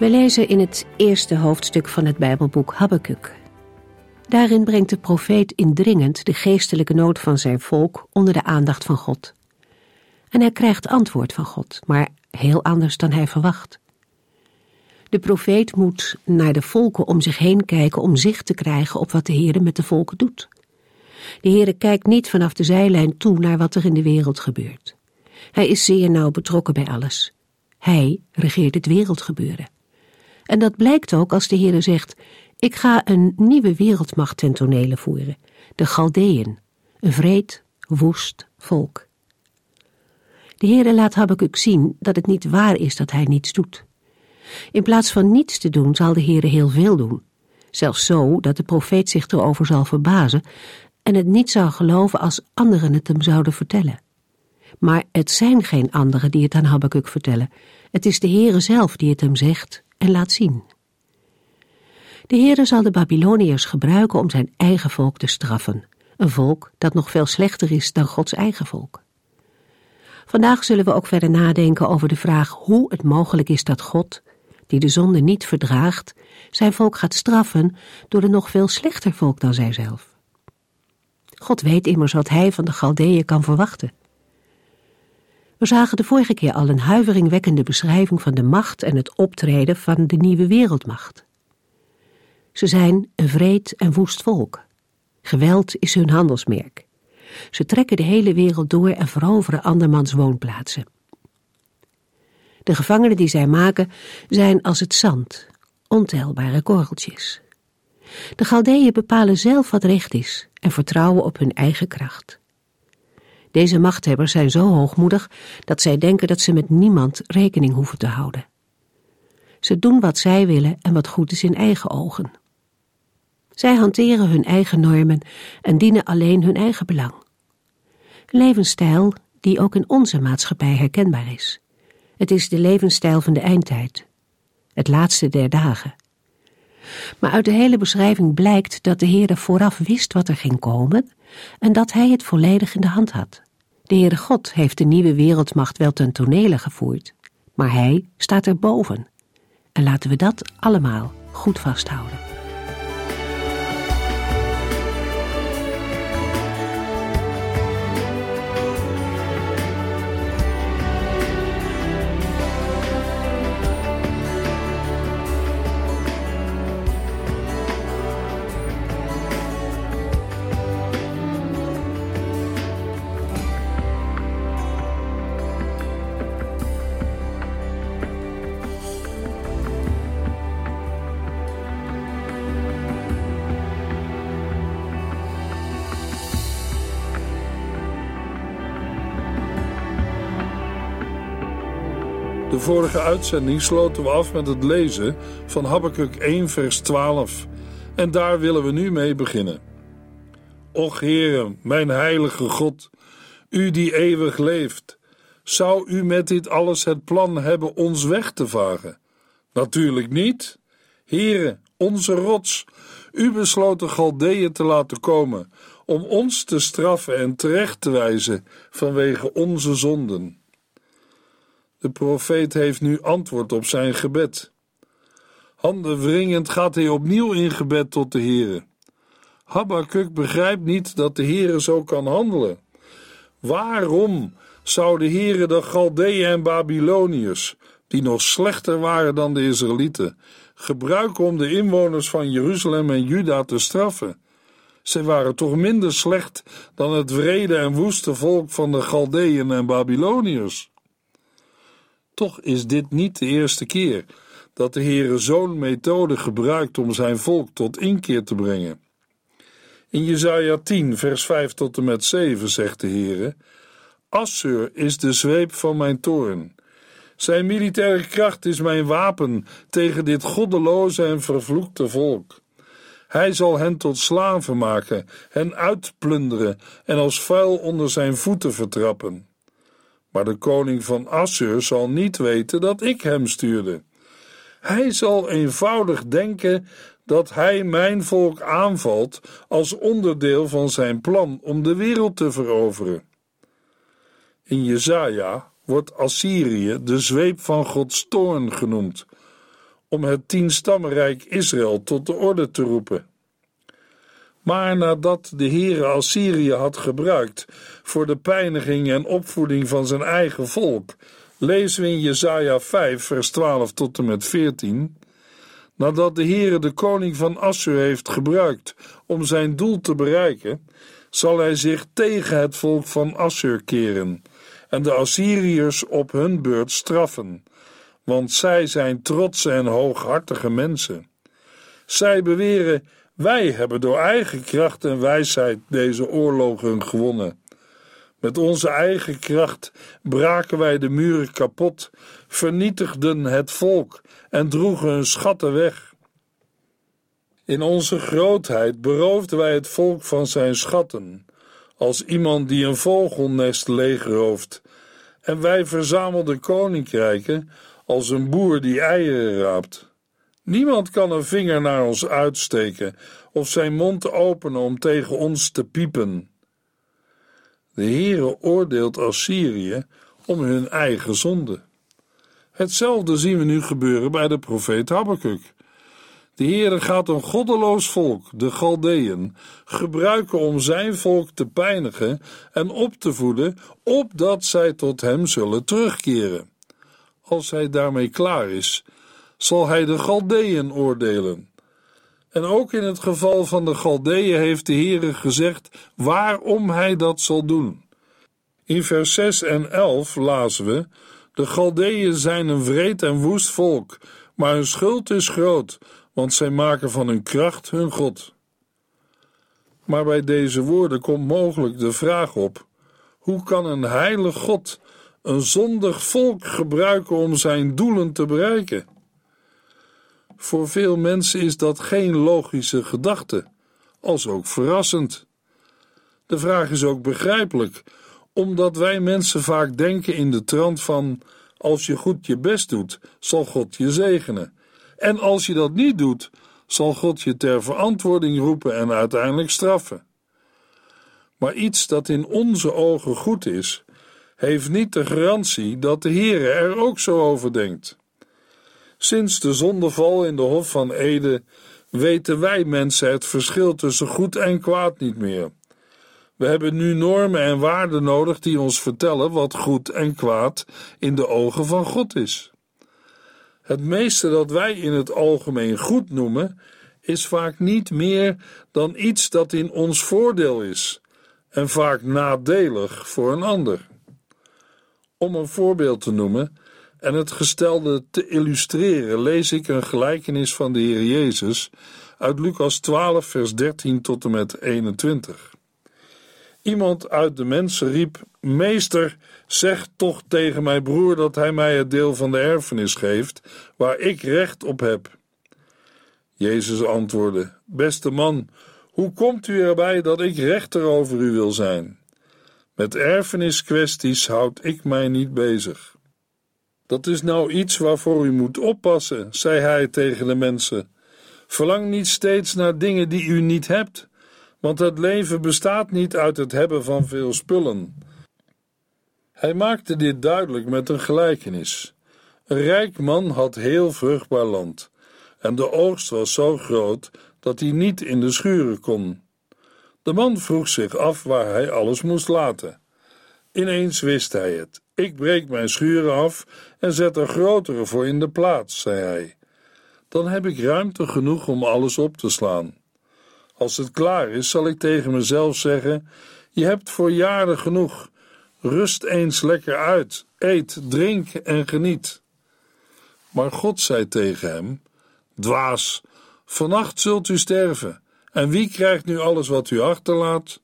We lezen in het eerste hoofdstuk van het Bijbelboek Habakkuk. Daarin brengt de profeet indringend de geestelijke nood van zijn volk onder de aandacht van God. En hij krijgt antwoord van God, maar heel anders dan hij verwacht. De profeet moet naar de volken om zich heen kijken om zicht te krijgen op wat de Heere met de volken doet. De Heere kijkt niet vanaf de zijlijn toe naar wat er in de wereld gebeurt. Hij is zeer nauw betrokken bij alles. Hij regeert het wereldgebeuren. En dat blijkt ook als de Heere zegt, ik ga een nieuwe wereldmacht ten tonele voeren, de Galdeën, een vreed, woest volk. De Heere laat Habakkuk zien dat het niet waar is dat hij niets doet. In plaats van niets te doen zal de Heere heel veel doen, zelfs zo dat de profeet zich erover zal verbazen en het niet zou geloven als anderen het hem zouden vertellen. Maar het zijn geen anderen die het aan Habakkuk vertellen, het is de Heere zelf die het hem zegt en laat zien. De Heere zal de Babyloniërs gebruiken om zijn eigen volk te straffen, een volk dat nog veel slechter is dan Gods eigen volk. Vandaag zullen we ook verder nadenken over de vraag hoe het mogelijk is dat God, die de zonde niet verdraagt, zijn volk gaat straffen door een nog veel slechter volk dan zijzelf. God weet immers wat hij van de Galdeeën kan verwachten. We zagen de vorige keer al een huiveringwekkende beschrijving van de macht en het optreden van de nieuwe wereldmacht. Ze zijn een vreed en woest volk. Geweld is hun handelsmerk. Ze trekken de hele wereld door en veroveren andermans woonplaatsen. De gevangenen die zij maken zijn als het zand, ontelbare korreltjes. De Galdeeën bepalen zelf wat recht is en vertrouwen op hun eigen kracht. Deze machthebbers zijn zo hoogmoedig dat zij denken dat ze met niemand rekening hoeven te houden. Ze doen wat zij willen en wat goed is in eigen ogen. Zij hanteren hun eigen normen en dienen alleen hun eigen belang. Levensstijl die ook in onze maatschappij herkenbaar is. Het is de levensstijl van de eindtijd, het laatste der dagen. Maar uit de hele beschrijving blijkt dat de Heere vooraf wist wat er ging komen en dat hij het volledig in de hand had. De Heere God heeft de nieuwe wereldmacht wel ten tonele gevoerd, maar hij staat erboven. En laten we dat allemaal goed vasthouden. Vorige uitzending sloten we af met het lezen van Habakkuk 1 vers 12 en daar willen we nu mee beginnen. Och Heere, mijn heilige God, u die eeuwig leeft, zou u met dit alles het plan hebben ons weg te vagen? Natuurlijk niet. Heere, onze rots, u besloot de Galdeeën te laten komen om ons te straffen en terecht te wijzen vanwege onze zonden. De profeet heeft nu antwoord op zijn gebed. Handen wringend gaat hij opnieuw in gebed tot de Heere. Habakkuk begrijpt niet dat de Heere zo kan handelen. Waarom zou de Heere de Galdeeën en Babyloniërs, die nog slechter waren dan de Israëlieten, gebruiken om de inwoners van Jeruzalem en Juda te straffen? Zij waren toch minder slecht dan het wrede en woeste volk van de Galdeeën en Babyloniërs. Toch is dit niet de eerste keer dat de Heere zo'n methode gebruikt om zijn volk tot inkeer te brengen. In Jesaja 10, vers 5 tot en met 7 zegt de Heere: Assur is de zweep van mijn toorn. Zijn militaire kracht is mijn wapen tegen dit goddeloze en vervloekte volk. Hij zal hen tot slaven maken, hen uitplunderen en als vuil onder zijn voeten vertrappen. Maar de koning van Assur zal niet weten dat ik hem stuurde. Hij zal eenvoudig denken dat hij mijn volk aanvalt als onderdeel van zijn plan om de wereld te veroveren. In Jezaja wordt Assyrië de zweep van Gods toorn genoemd, om het tienstammenrijk Israël tot de orde te roepen. Maar nadat de Heere Assyrië had gebruikt voor de pijniging en opvoeding van zijn eigen volk, lezen we in Jesaja 5 vers 12 tot en met 14, nadat de Heere de koning van Assur heeft gebruikt om zijn doel te bereiken, zal hij zich tegen het volk van Assur keren en de Assyriërs op hun beurt straffen, want zij zijn trotse en hooghartige mensen. Zij beweren wij hebben door eigen kracht en wijsheid deze oorlogen gewonnen. Met onze eigen kracht braken wij de muren kapot, vernietigden het volk en droegen hun schatten weg. In onze grootheid beroofden wij het volk van zijn schatten, als iemand die een vogelnest leegrooft, en wij verzamelden koninkrijken als een boer die eieren raapt. Niemand kan een vinger naar ons uitsteken of zijn mond openen om tegen ons te piepen. De Heere oordeelt Assyrië om hun eigen zonde. Hetzelfde zien we nu gebeuren bij de profeet Habakkuk. De Heere gaat een goddeloos volk, de Galdeën, gebruiken om zijn volk te pijnigen en op te voeden, opdat zij tot hem zullen terugkeren. Als hij daarmee klaar is, zal hij de Galdeën oordelen. En ook in het geval van de Galdeën heeft de Heere gezegd waarom hij dat zal doen. In vers 6 en 11 lazen we: De Galdeën zijn een wreed en woest volk, maar hun schuld is groot, want zij maken van hun kracht hun God. Maar bij deze woorden komt mogelijk de vraag op: hoe kan een heilig God een zondig volk gebruiken om zijn doelen te bereiken? Voor veel mensen is dat geen logische gedachte, als ook verrassend. De vraag is ook begrijpelijk, omdat wij mensen vaak denken in de trant van: als je goed je best doet, zal God je zegenen. En als je dat niet doet, zal God je ter verantwoording roepen en uiteindelijk straffen. Maar iets dat in onze ogen goed is, heeft niet de garantie dat de Heere er ook zo over denkt. Sinds de zondeval in de Hof van Ede weten wij mensen het verschil tussen goed en kwaad niet meer. We hebben nu normen en waarden nodig die ons vertellen wat goed en kwaad in de ogen van God is. Het meeste dat wij in het algemeen goed noemen, is vaak niet meer dan iets dat in ons voordeel is en vaak nadelig voor een ander. Om een voorbeeld te noemen, en het gestelde te illustreren lees ik een gelijkenis van de Heer Jezus uit Lucas 12, vers 13 tot en met 21. Iemand uit de mensen riep: Meester, zeg toch tegen mijn broer dat hij mij het deel van de erfenis geeft, waar ik recht op heb. Jezus antwoordde: Beste man, hoe komt u erbij dat ik rechter over u wil zijn? Met erfeniskwesties houd ik mij niet bezig. Dat is nou iets waarvoor u moet oppassen, zei hij tegen de mensen. Verlang niet steeds naar dingen die u niet hebt, want het leven bestaat niet uit het hebben van veel spullen. Hij maakte dit duidelijk met een gelijkenis. Een rijk man had heel vruchtbaar land, en de oogst was zo groot dat hij niet in de schuren kon. De man vroeg zich af waar hij alles moest laten. Ineens wist hij het. Ik breek mijn schuren af en zet er grotere voor in de plaats, zei hij. Dan heb ik ruimte genoeg om alles op te slaan. Als het klaar is, zal ik tegen mezelf zeggen: Je hebt voor jaren genoeg. Rust eens lekker uit, eet, drink en geniet. Maar God zei tegen hem: Dwaas, vannacht zult u sterven. En wie krijgt nu alles wat u achterlaat?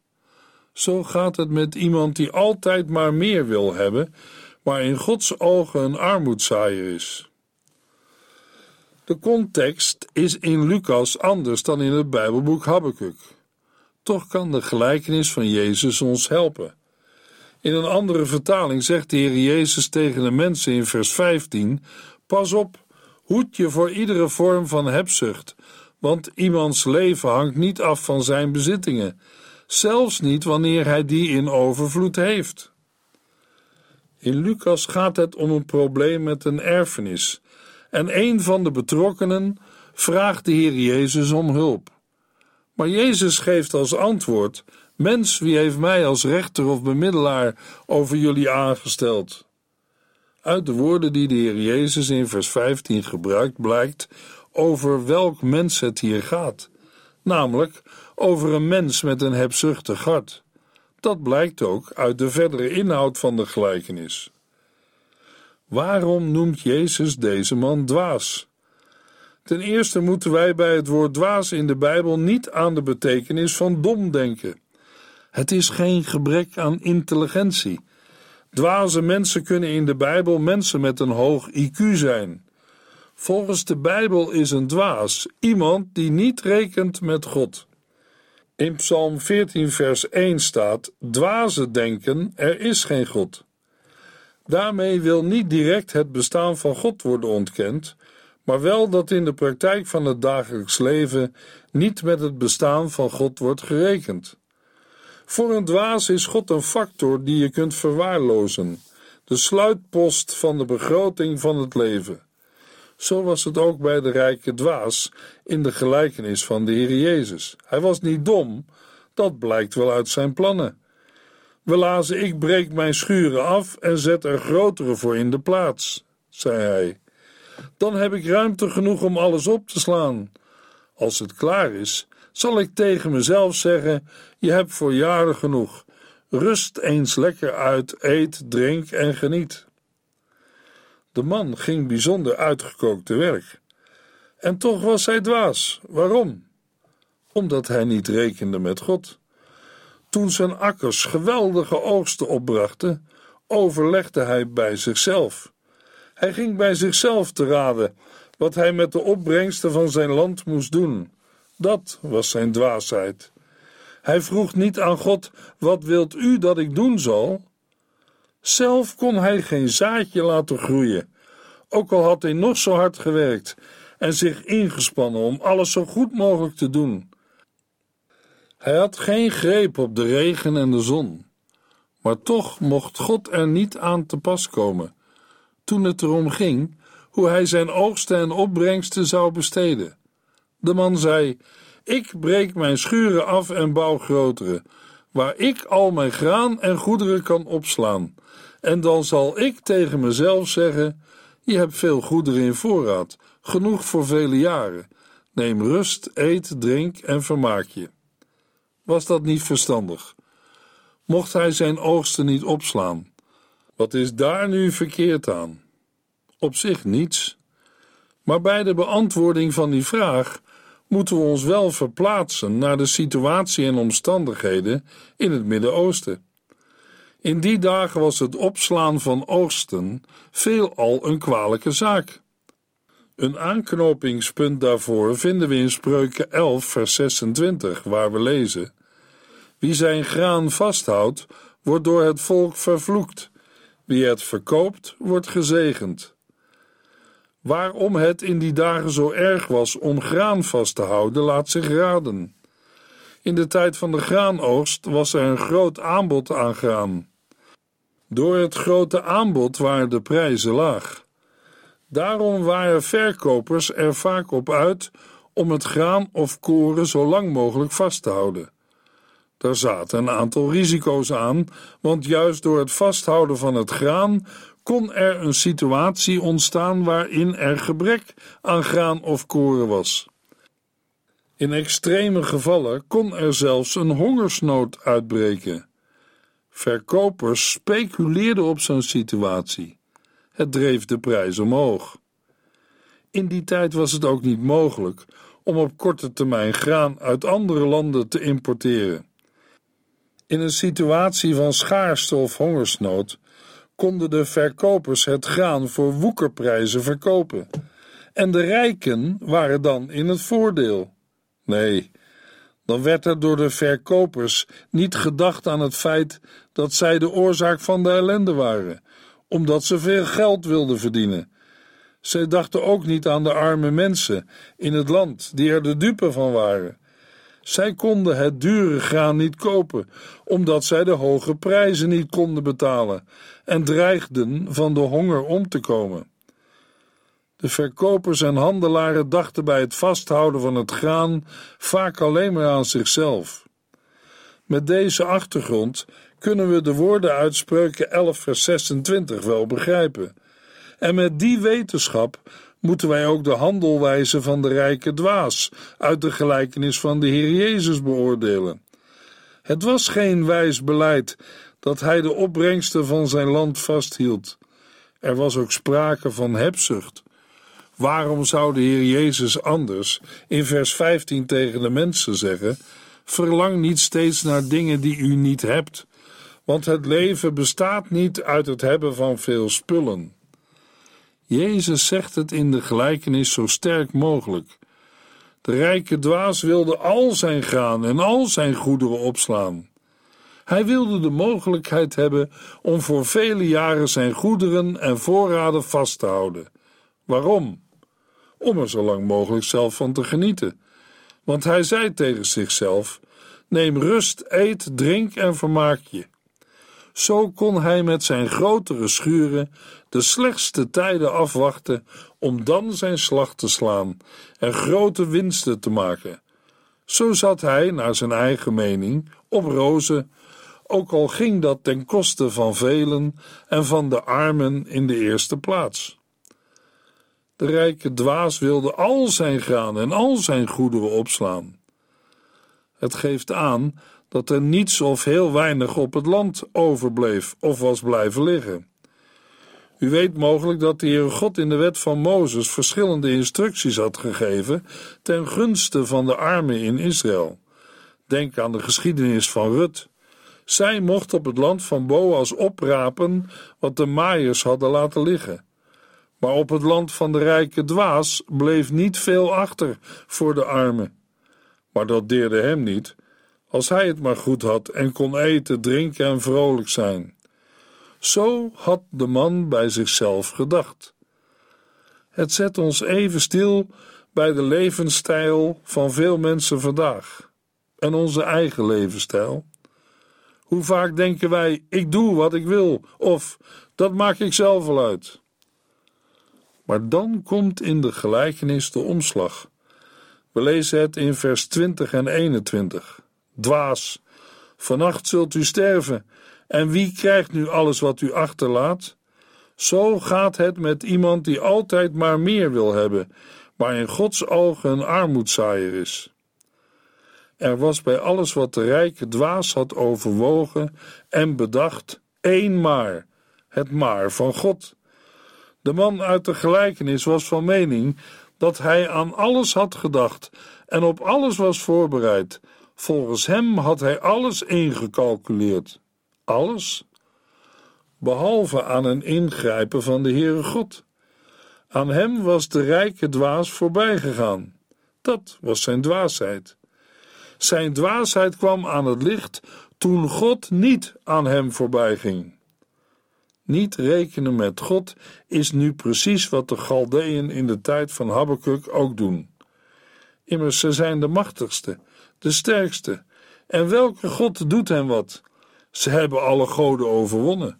Zo gaat het met iemand die altijd maar meer wil hebben, maar in Gods ogen een armoedzaaier is. De context is in Lucas anders dan in het Bijbelboek Habakkuk. Toch kan de gelijkenis van Jezus ons helpen. In een andere vertaling zegt de Heer Jezus tegen de mensen in vers 15: Pas op, hoed je voor iedere vorm van hebzucht, want iemands leven hangt niet af van zijn bezittingen, zelfs niet wanneer hij die in overvloed heeft. In Lucas gaat het om een probleem met een erfenis, en een van de betrokkenen vraagt de Heer Jezus om hulp. Maar Jezus geeft als antwoord: Mens, wie heeft mij als rechter of bemiddelaar over jullie aangesteld? Uit de woorden die de Heer Jezus in vers 15 gebruikt, blijkt over welk mens het hier gaat, namelijk over een mens met een hebzuchtig hart. Dat blijkt ook uit de verdere inhoud van de gelijkenis. Waarom noemt Jezus deze man dwaas? Ten eerste moeten wij bij het woord dwaas in de Bijbel niet aan de betekenis van dom denken. Het is geen gebrek aan intelligentie. Dwaze mensen kunnen in de Bijbel mensen met een hoog IQ zijn. Volgens de Bijbel is een dwaas iemand die niet rekent met God. In Psalm 14, vers 1 staat: Dwaze denken, er is geen God. Daarmee wil niet direct het bestaan van God worden ontkend, maar wel dat in de praktijk van het dagelijks leven niet met het bestaan van God wordt gerekend. Voor een dwaas is God een factor die je kunt verwaarlozen, de sluitpost van de begroting van het leven. Zo was het ook bij de rijke dwaas in de gelijkenis van de Heer Jezus. Hij was niet dom, dat blijkt wel uit zijn plannen. We lazen: Ik breek mijn schuren af en zet er grotere voor in de plaats, zei hij. Dan heb ik ruimte genoeg om alles op te slaan. Als het klaar is, zal ik tegen mezelf zeggen: Je hebt voor jaren genoeg. Rust eens lekker uit, eet, drink en geniet. De man ging bijzonder uitgekookt te werk. En toch was hij dwaas. Waarom? Omdat hij niet rekende met God. Toen zijn akkers geweldige oogsten opbrachten, overlegde hij bij zichzelf. Hij ging bij zichzelf te raden wat hij met de opbrengsten van zijn land moest doen. Dat was zijn dwaasheid. Hij vroeg niet aan God: Wat wilt u dat ik doen zal? Zelf kon hij geen zaadje laten groeien, ook al had hij nog zo hard gewerkt en zich ingespannen om alles zo goed mogelijk te doen. Hij had geen greep op de regen en de zon, maar toch mocht God er niet aan te pas komen toen het erom ging hoe hij zijn oogsten en opbrengsten zou besteden. De man zei: Ik breek mijn schuren af en bouw grotere, waar ik al mijn graan en goederen kan opslaan. En dan zal ik tegen mezelf zeggen: Je hebt veel goederen in voorraad, genoeg voor vele jaren. Neem rust, eet, drink en vermaak je. Was dat niet verstandig? Mocht hij zijn oogsten niet opslaan? Wat is daar nu verkeerd aan? Op zich niets. Maar bij de beantwoording van die vraag moeten we ons wel verplaatsen naar de situatie en omstandigheden in het Midden-Oosten. In die dagen was het opslaan van oogsten veelal een kwalijke zaak. Een aanknopingspunt daarvoor vinden we in Spreuken 11, vers 26, waar we lezen: Wie zijn graan vasthoudt, wordt door het volk vervloekt. Wie het verkoopt, wordt gezegend. Waarom het in die dagen zo erg was om graan vast te houden, laat zich raden. In de tijd van de graanoogst was er een groot aanbod aan graan. Door het grote aanbod waren de prijzen laag. Daarom waren verkopers er vaak op uit om het graan of koren zo lang mogelijk vast te houden. Daar zaten een aantal risico's aan, want juist door het vasthouden van het graan kon er een situatie ontstaan waarin er gebrek aan graan of koren was. In extreme gevallen kon er zelfs een hongersnood uitbreken. Verkopers speculeerden op zo'n situatie. Het dreef de prijs omhoog. In die tijd was het ook niet mogelijk om op korte termijn graan uit andere landen te importeren. In een situatie van schaarste of hongersnood konden de verkopers het graan voor woekerprijzen verkopen. En de rijken waren dan in het voordeel. Nee, dan werd er door de verkopers niet gedacht aan het feit dat zij de oorzaak van de ellende waren, omdat ze veel geld wilden verdienen. Zij dachten ook niet aan de arme mensen in het land die er de dupe van waren. Zij konden het dure graan niet kopen, omdat zij de hoge prijzen niet konden betalen en dreigden van de honger om te komen. De verkopers en handelaren dachten bij het vasthouden van het graan vaak alleen maar aan zichzelf. Met deze achtergrond kunnen we de woorden uit Spreuken 11 vers 26 wel begrijpen. En met die wetenschap moeten wij ook de handelwijze van de rijke dwaas uit de gelijkenis van de Heer Jezus beoordelen. Het was geen wijs beleid dat hij de opbrengsten van zijn land vasthield. Er was ook sprake van hebzucht. Waarom zou de Heer Jezus anders in vers 15 tegen de mensen zeggen: Verlang niet steeds naar dingen die u niet hebt, want het leven bestaat niet uit het hebben van veel spullen. Jezus zegt het in de gelijkenis zo sterk mogelijk. De rijke dwaas wilde al zijn graan en al zijn goederen opslaan. Hij wilde de mogelijkheid hebben om voor vele jaren zijn goederen en voorraden vast te houden. Waarom? Om er zo lang mogelijk zelf van te genieten. Want hij zei tegen zichzelf: Neem rust, eet, drink en vermaak je. Zo kon hij met zijn grotere schuren de slechtste tijden afwachten om dan zijn slag te slaan en grote winsten te maken. Zo zat hij, naar zijn eigen mening, op rozen, ook al ging dat ten koste van velen en van de armen in de eerste plaats. De rijke dwaas wilde al zijn graan en al zijn goederen opslaan. Het geeft aan dat er niets of heel weinig op het land overbleef of was blijven liggen. U weet mogelijk dat de Heere God in de wet van Mozes verschillende instructies had gegeven ten gunste van de armen in Israël. Denk aan de geschiedenis van Rut. Zij mocht op het land van Boas oprapen wat de maaiers hadden laten liggen. Maar op het land van de rijke dwaas bleef niet veel achter voor de armen. Maar dat deerde hem niet, als hij het maar goed had en kon eten, drinken en vrolijk zijn. Zo had de man bij zichzelf gedacht. Het zet ons even stil bij de levensstijl van veel mensen vandaag en onze eigen levensstijl. Hoe vaak denken wij: ik doe wat ik wil of dat maak ik zelf wel uit. Maar dan komt in de gelijkenis de omslag. We lezen het in vers 20 en 21. Dwaas, vannacht zult u sterven, en wie krijgt nu alles wat u achterlaat? Zo gaat het met iemand die altijd maar meer wil hebben, maar in Gods ogen een armoedzaaier is. Er was bij alles wat de rijke dwaas had overwogen en bedacht één maar, het maar van God. De man uit de gelijkenis was van mening dat hij aan alles had gedacht en op alles was voorbereid. Volgens hem had hij alles ingecalculeerd. Alles? Behalve aan een ingrijpen van de Heere God. Aan hem was de rijke dwaas voorbij gegaan. Dat was zijn dwaasheid. Zijn dwaasheid kwam aan het licht toen God niet aan hem voorbij ging. Niet rekenen met God is nu precies wat de Galdeën in de tijd van Habakkuk ook doen. Immers, ze zijn de machtigste, de sterkste. En welke God doet hen wat? Ze hebben alle goden overwonnen.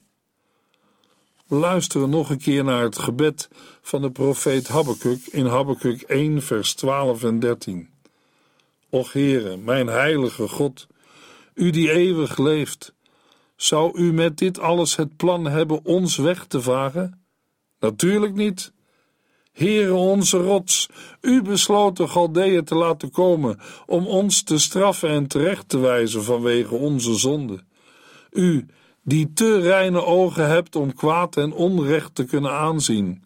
Luisteren nog een keer naar het gebed van de profeet Habakkuk in Habakkuk 1, vers 12 en 13. Och Heere, mijn heilige God, u die eeuwig leeft, zou u met dit alles het plan hebben ons weg te vagen? Natuurlijk niet. Heere onze rots, u besloot de Galdeeën te laten komen om ons te straffen en terecht te wijzen vanwege onze zonde. U, die te reine ogen hebt om kwaad en onrecht te kunnen aanzien.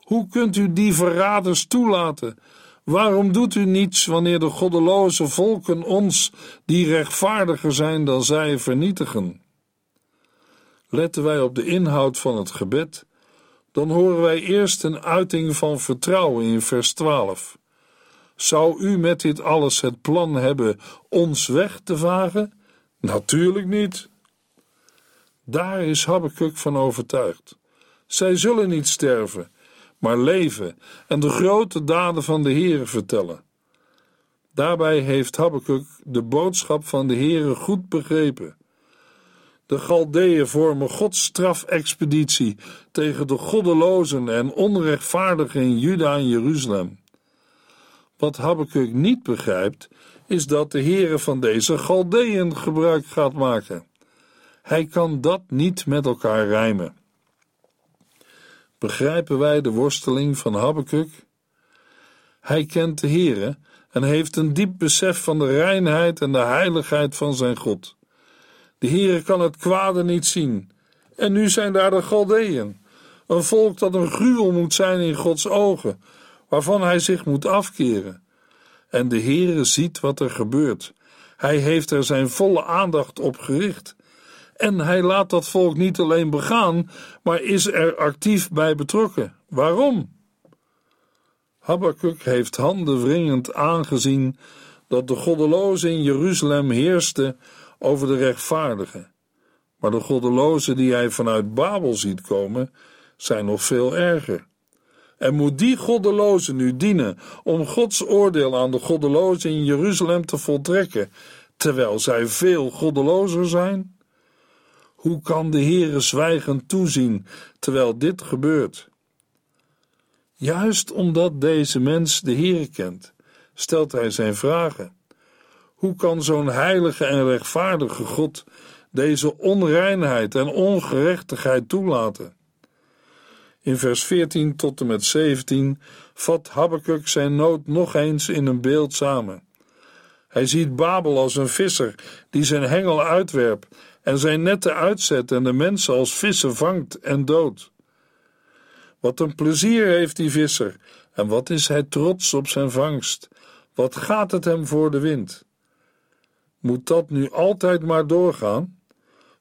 Hoe kunt u die verraders toelaten? Waarom doet u niets wanneer de goddeloze volken ons, die rechtvaardiger zijn dan zij, vernietigen? Letten wij op de inhoud van het gebed, dan horen wij eerst een uiting van vertrouwen in vers 12. Zou u met dit alles het plan hebben ons weg te vagen? Natuurlijk niet. Daar is Habakkuk van overtuigd. Zij zullen niet sterven, maar leven en de grote daden van de Heere vertellen. Daarbij heeft Habakkuk de boodschap van de Heere goed begrepen. De Galdeeën vormen Gods strafexpeditie tegen de goddelozen en onrechtvaardigen in Juda en Jeruzalem. Wat Habakkuk niet begrijpt, is dat de Heere van deze Galdeeën gebruik gaat maken. Hij kan dat niet met elkaar rijmen. Begrijpen wij de worsteling van Habakkuk? Hij kent de Heere en heeft een diep besef van de reinheid en de heiligheid van zijn God. De Heere kan het kwade niet zien. En nu zijn daar de Galdeën, een volk dat een gruwel moet zijn in Gods ogen, waarvan hij zich moet afkeren. En de Heere ziet wat er gebeurt. Hij heeft er zijn volle aandacht op gericht. En hij laat dat volk niet alleen begaan, maar is er actief bij betrokken. Waarom? Habakkuk heeft handenwringend aangezien dat de goddeloze in Jeruzalem heerste over de rechtvaardigen. Maar de goddelozen die hij vanuit Babel ziet komen, zijn nog veel erger. En moet die goddelozen nu dienen om Gods oordeel aan de goddelozen in Jeruzalem te voltrekken, terwijl zij veel goddelozer zijn? Hoe kan de Heere zwijgend toezien terwijl dit gebeurt? Juist omdat deze mens de Heere kent, stelt hij zijn vragen. Hoe kan zo'n heilige en rechtvaardige God deze onreinheid en ongerechtigheid toelaten? In vers 14 tot en met 17 vat Habakkuk zijn nood nog eens in een beeld samen. Hij ziet Babel als een visser die zijn hengel uitwerpt en zijn netten uitzet en de mensen als vissen vangt en doodt. Wat een plezier heeft die visser en wat is hij trots op zijn vangst. Wat gaat het hem voor de wind? Moet dat nu altijd maar doorgaan?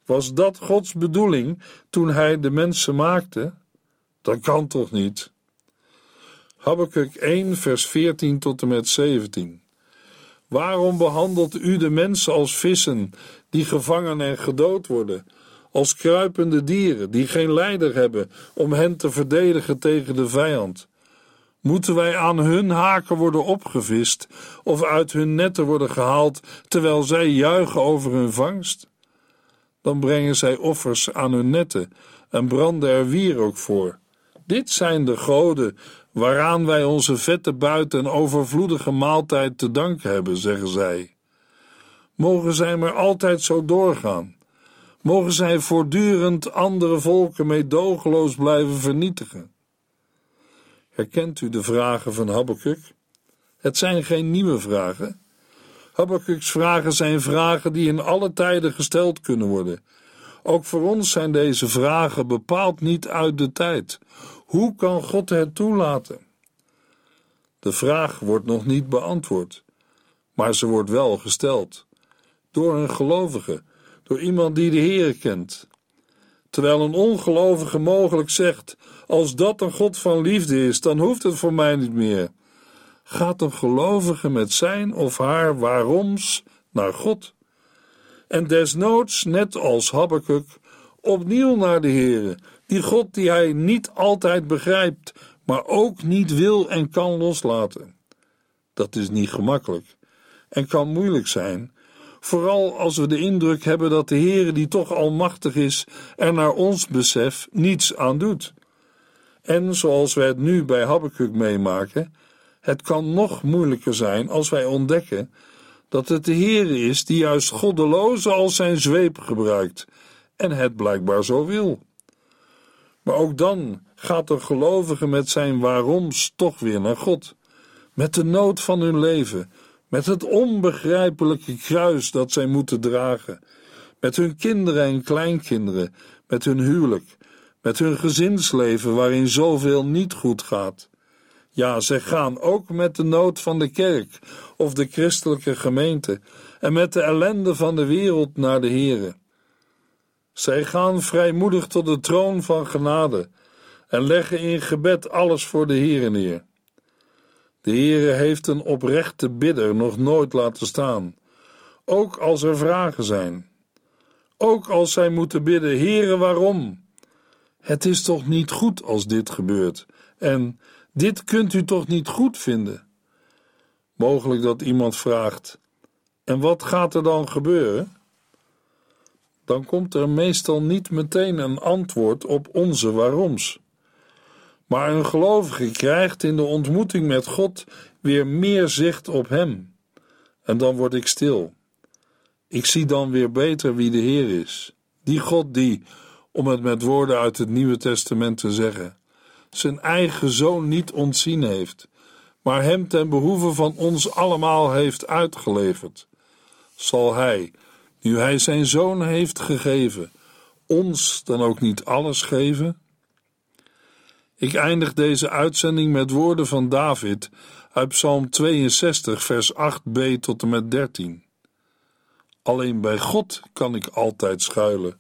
Was dat Gods bedoeling toen hij de mensen maakte? Dat kan toch niet? Habakkuk 1 vers 14 tot en met 17 Waarom behandelt u de mensen als vissen die gevangen en gedood worden, als kruipende dieren die geen leider hebben om hen te verdedigen tegen de vijand? Moeten wij aan hun haken worden opgevist of uit hun netten worden gehaald terwijl zij juichen over hun vangst? Dan brengen zij offers aan hun netten en branden er wierook voor. Dit zijn de goden waaraan wij onze vette buiten en overvloedige maaltijd te danken hebben, zeggen zij. Mogen zij maar altijd zo doorgaan. Mogen zij voortdurend andere volken meedogenloos blijven vernietigen. Herkent u de vragen van Habakkuk? Het zijn geen nieuwe vragen. Habakkuk's vragen zijn vragen die in alle tijden gesteld kunnen worden. Ook voor ons zijn deze vragen bepaald niet uit de tijd. Hoe kan God het toelaten? De vraag wordt nog niet beantwoord, maar ze wordt wel gesteld. Door een gelovige, door iemand die de Heer kent. Terwijl een ongelovige mogelijk zegt: Als dat een God van liefde is, dan hoeft het voor mij niet meer. Gaat een gelovige met zijn of haar waaroms naar God? En desnoods, net als Habakkuk, opnieuw naar de Heere, die God die hij niet altijd begrijpt, maar ook niet wil en kan loslaten. Dat is niet gemakkelijk en kan moeilijk zijn, vooral als we de indruk hebben dat de Heere, die toch almachtig is, er naar ons besef niets aan doet. En zoals we het nu bij Habakkuk meemaken, het kan nog moeilijker zijn als wij ontdekken dat het de Heere is die juist goddelozen als zijn zweep gebruikt en het blijkbaar zo wil. Maar ook dan gaat de gelovige met zijn waaroms toch weer naar God, met de nood van hun leven, met het onbegrijpelijke kruis dat zij moeten dragen, met hun kinderen en kleinkinderen, met hun huwelijk, met hun gezinsleven waarin zoveel niet goed gaat. Ja, zij gaan ook met de nood van de kerk of de christelijke gemeente en met de ellende van de wereld naar de Here. Zij gaan vrijmoedig tot de troon van genade en leggen in gebed alles voor de Heere neer. De Heere heeft een oprechte bidder nog nooit laten staan, ook als er vragen zijn. Ook als zij moeten bidden, Heere, waarom? Het is toch niet goed als dit gebeurt, en dit kunt u toch niet goed vinden? Mogelijk dat iemand vraagt: En wat gaat er dan gebeuren? Dan komt er meestal niet meteen een antwoord op onze waaroms. Maar een gelovige krijgt in de ontmoeting met God weer meer zicht op Hem. En dan word ik stil. Ik zie dan weer beter wie de Heer is. Die God die, om het met woorden uit het Nieuwe Testament te zeggen, zijn eigen zoon niet ontzien heeft, maar hem ten behoeve van ons allemaal heeft uitgeleverd. Zal hij, nu hij zijn zoon heeft gegeven, ons dan ook niet alles geven? Ik eindig deze uitzending met woorden van David uit Psalm 62, vers 8b tot en met 13. Alleen bij God kan ik altijd schuilen.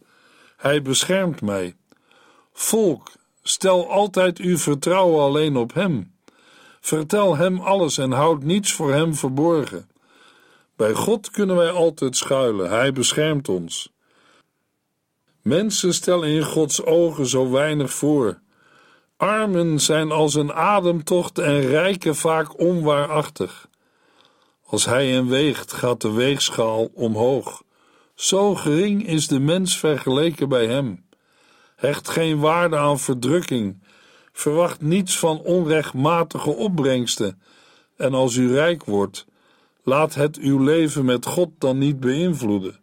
Hij beschermt mij. Volk, stel altijd uw vertrouwen alleen op Hem. Vertel Hem alles en houd niets voor Hem verborgen. Bij God kunnen wij altijd schuilen, Hij beschermt ons. Mensen stellen in Gods ogen zo weinig voor. Armen zijn als een ademtocht en rijken vaak onwaarachtig. Als hij hen weegt, gaat de weegschaal omhoog. Zo gering is de mens vergeleken bij hem. Hecht geen waarde aan verdrukking. Verwacht niets van onrechtmatige opbrengsten. En als u rijk wordt, laat het uw leven met God dan niet beïnvloeden.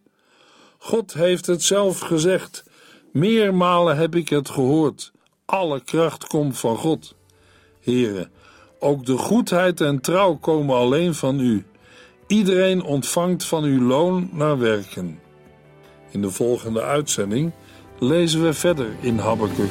God heeft het zelf gezegd. Meermalen heb ik het gehoord. Alle kracht komt van God. Heren, ook de goedheid en trouw komen alleen van u. Iedereen ontvangt van uw loon naar werken. In de volgende uitzending lezen we verder in Habakkuk.